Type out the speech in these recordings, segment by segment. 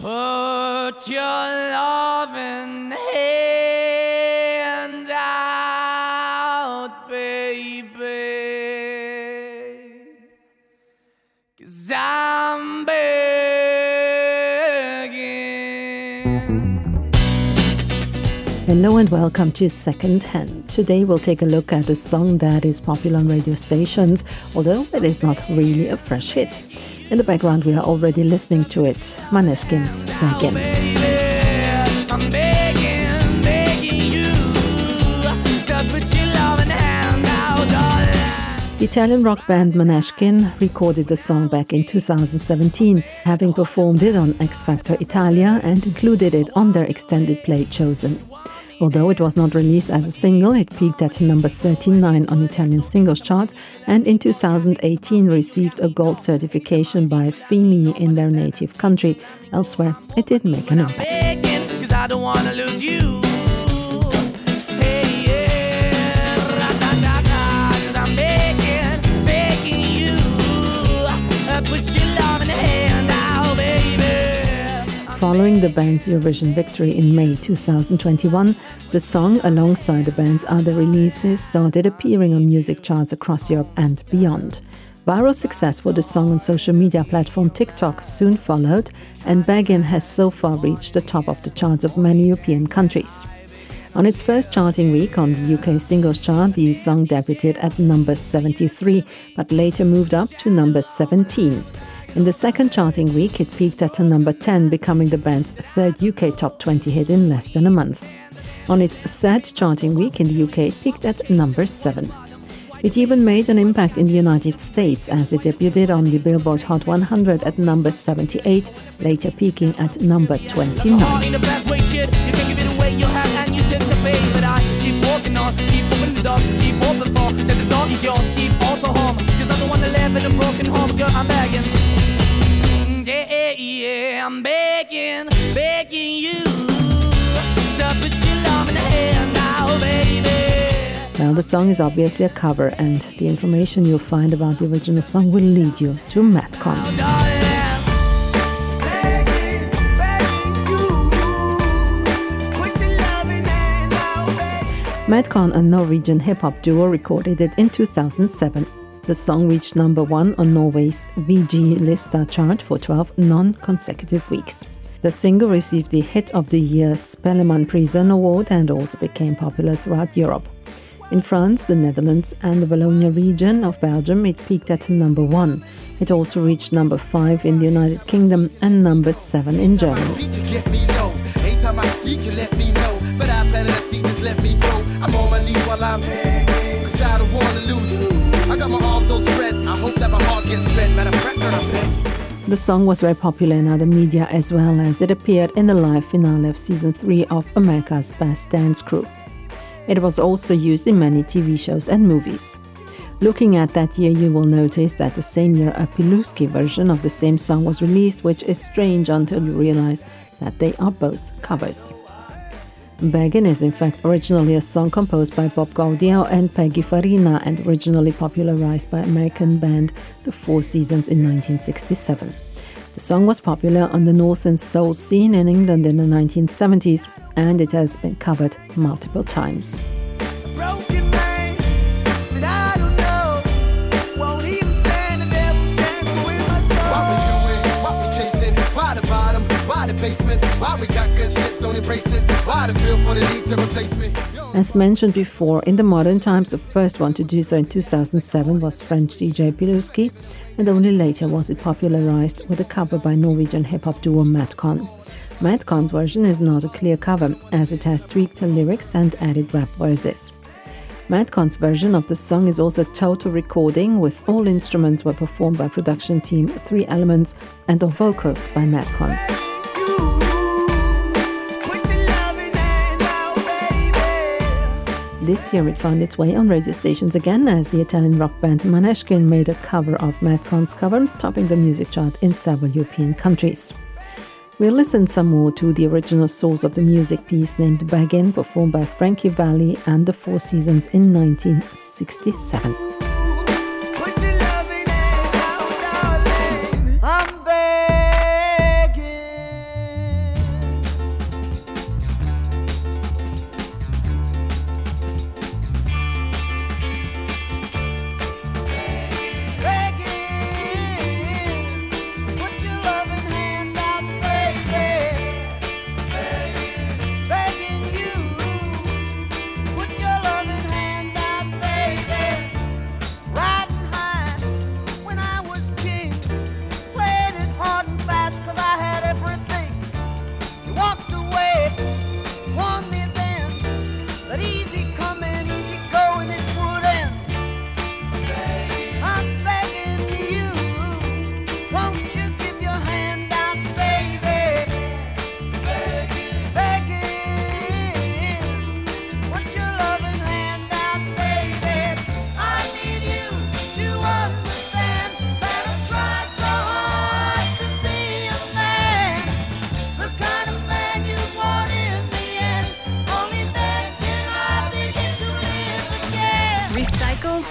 Put your loving hand out, baby. Cause I'm begging. Hello and welcome to Second Hand. Today we'll take a look at a song that is popular on radio stations, although it is not really a fresh hit. In the background, we are already listening to it Maneskin's Beggin. The Italian rock band Maneskin recorded the song back in 2017, having performed it on X Factor Italia and included it on their extended play Chosen. Although it was not released as a single, it peaked at number 39 on Italian singles charts and in 2018 received a gold certification by FIMI in their native country. Elsewhere, it did make an impact. Following the band's Eurovision victory in May 2021, the song, alongside the band's other releases, started appearing on music charts across Europe and beyond. Viral success for the song on social media platform TikTok soon followed, and Beggin has so far reached the top of the charts of many European countries. On its first charting week on the UK singles chart, the song debuted at number 73, but later moved up to number 17. In the second charting week, it peaked at number 10, becoming the band's third UK top 20 hit in less than a month. On its third charting week in the UK, it peaked at number 7. It even made an impact in the United States as it debuted on the Billboard Hot 100 at number 78, later peaking at number 29. Yeah, I'm begging, begging you to put your love in the hand now, baby. Now, the song is obviously a cover, and the information you'll find about the original song will lead you to Madcon. Oh, darling. Begging, begging you, put your loving hand out, baby. Madcon, a Norwegian hip hop duo, recorded it in 2007. The song reached number one on Norway's VG Lista chart for 12 non consecutive weeks. The single received the Hit of the Year Spellemannprisen Award and also became popular throughout Europe. In France, the Netherlands, and the Wallonia region of Belgium, it peaked at number one. It also reached number five in the United Kingdom and number seven in Germany. Spread. I hope that my heart gets fed. Matter of fact, I'm begging. The song was very popular in other media as well as it appeared in the live finale of season 3 of America's Best Dance Crew. It was also used in many TV shows and movies. Looking at that year, you will notice that the same year a Pilooski version of the same song was released, which is strange until you realize that they are both covers. Beggin is in fact originally a song composed by Bob Gaudio and Peggy Farina and originally popularized by American band The Four Seasons in 1967. The song was popular on the northern soul scene in England in the 1970s and it has been covered multiple times. Broken man that I don't know won't even stand the devil's chance to win my soul. Why we do it? Why we chasing? Why the bottom? Why the basement? Why we got good shit? As mentioned before, in the modern times, the first one to do so in 2007 was French DJ Pilooski, and only later was it popularized with a cover by Norwegian hip hop duo Madcon. Madcon's version is not a clear cover, as it has tweaked lyrics and added rap verses. Madcon's version of the song is also a total recording, with all instruments were performed by production team Three Elements and the vocals by Madcon. This year it found its way on radio stations again as the Italian rock band Måneskin made a cover of Matt Madcon's cover, topping the music chart in several European countries. We'll listen some more to the original source of the music piece named Beggin, performed by Frankie Valli and the Four Seasons in 1967.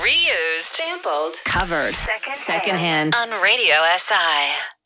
Reused, sampled, covered, secondhand, on Radio SI.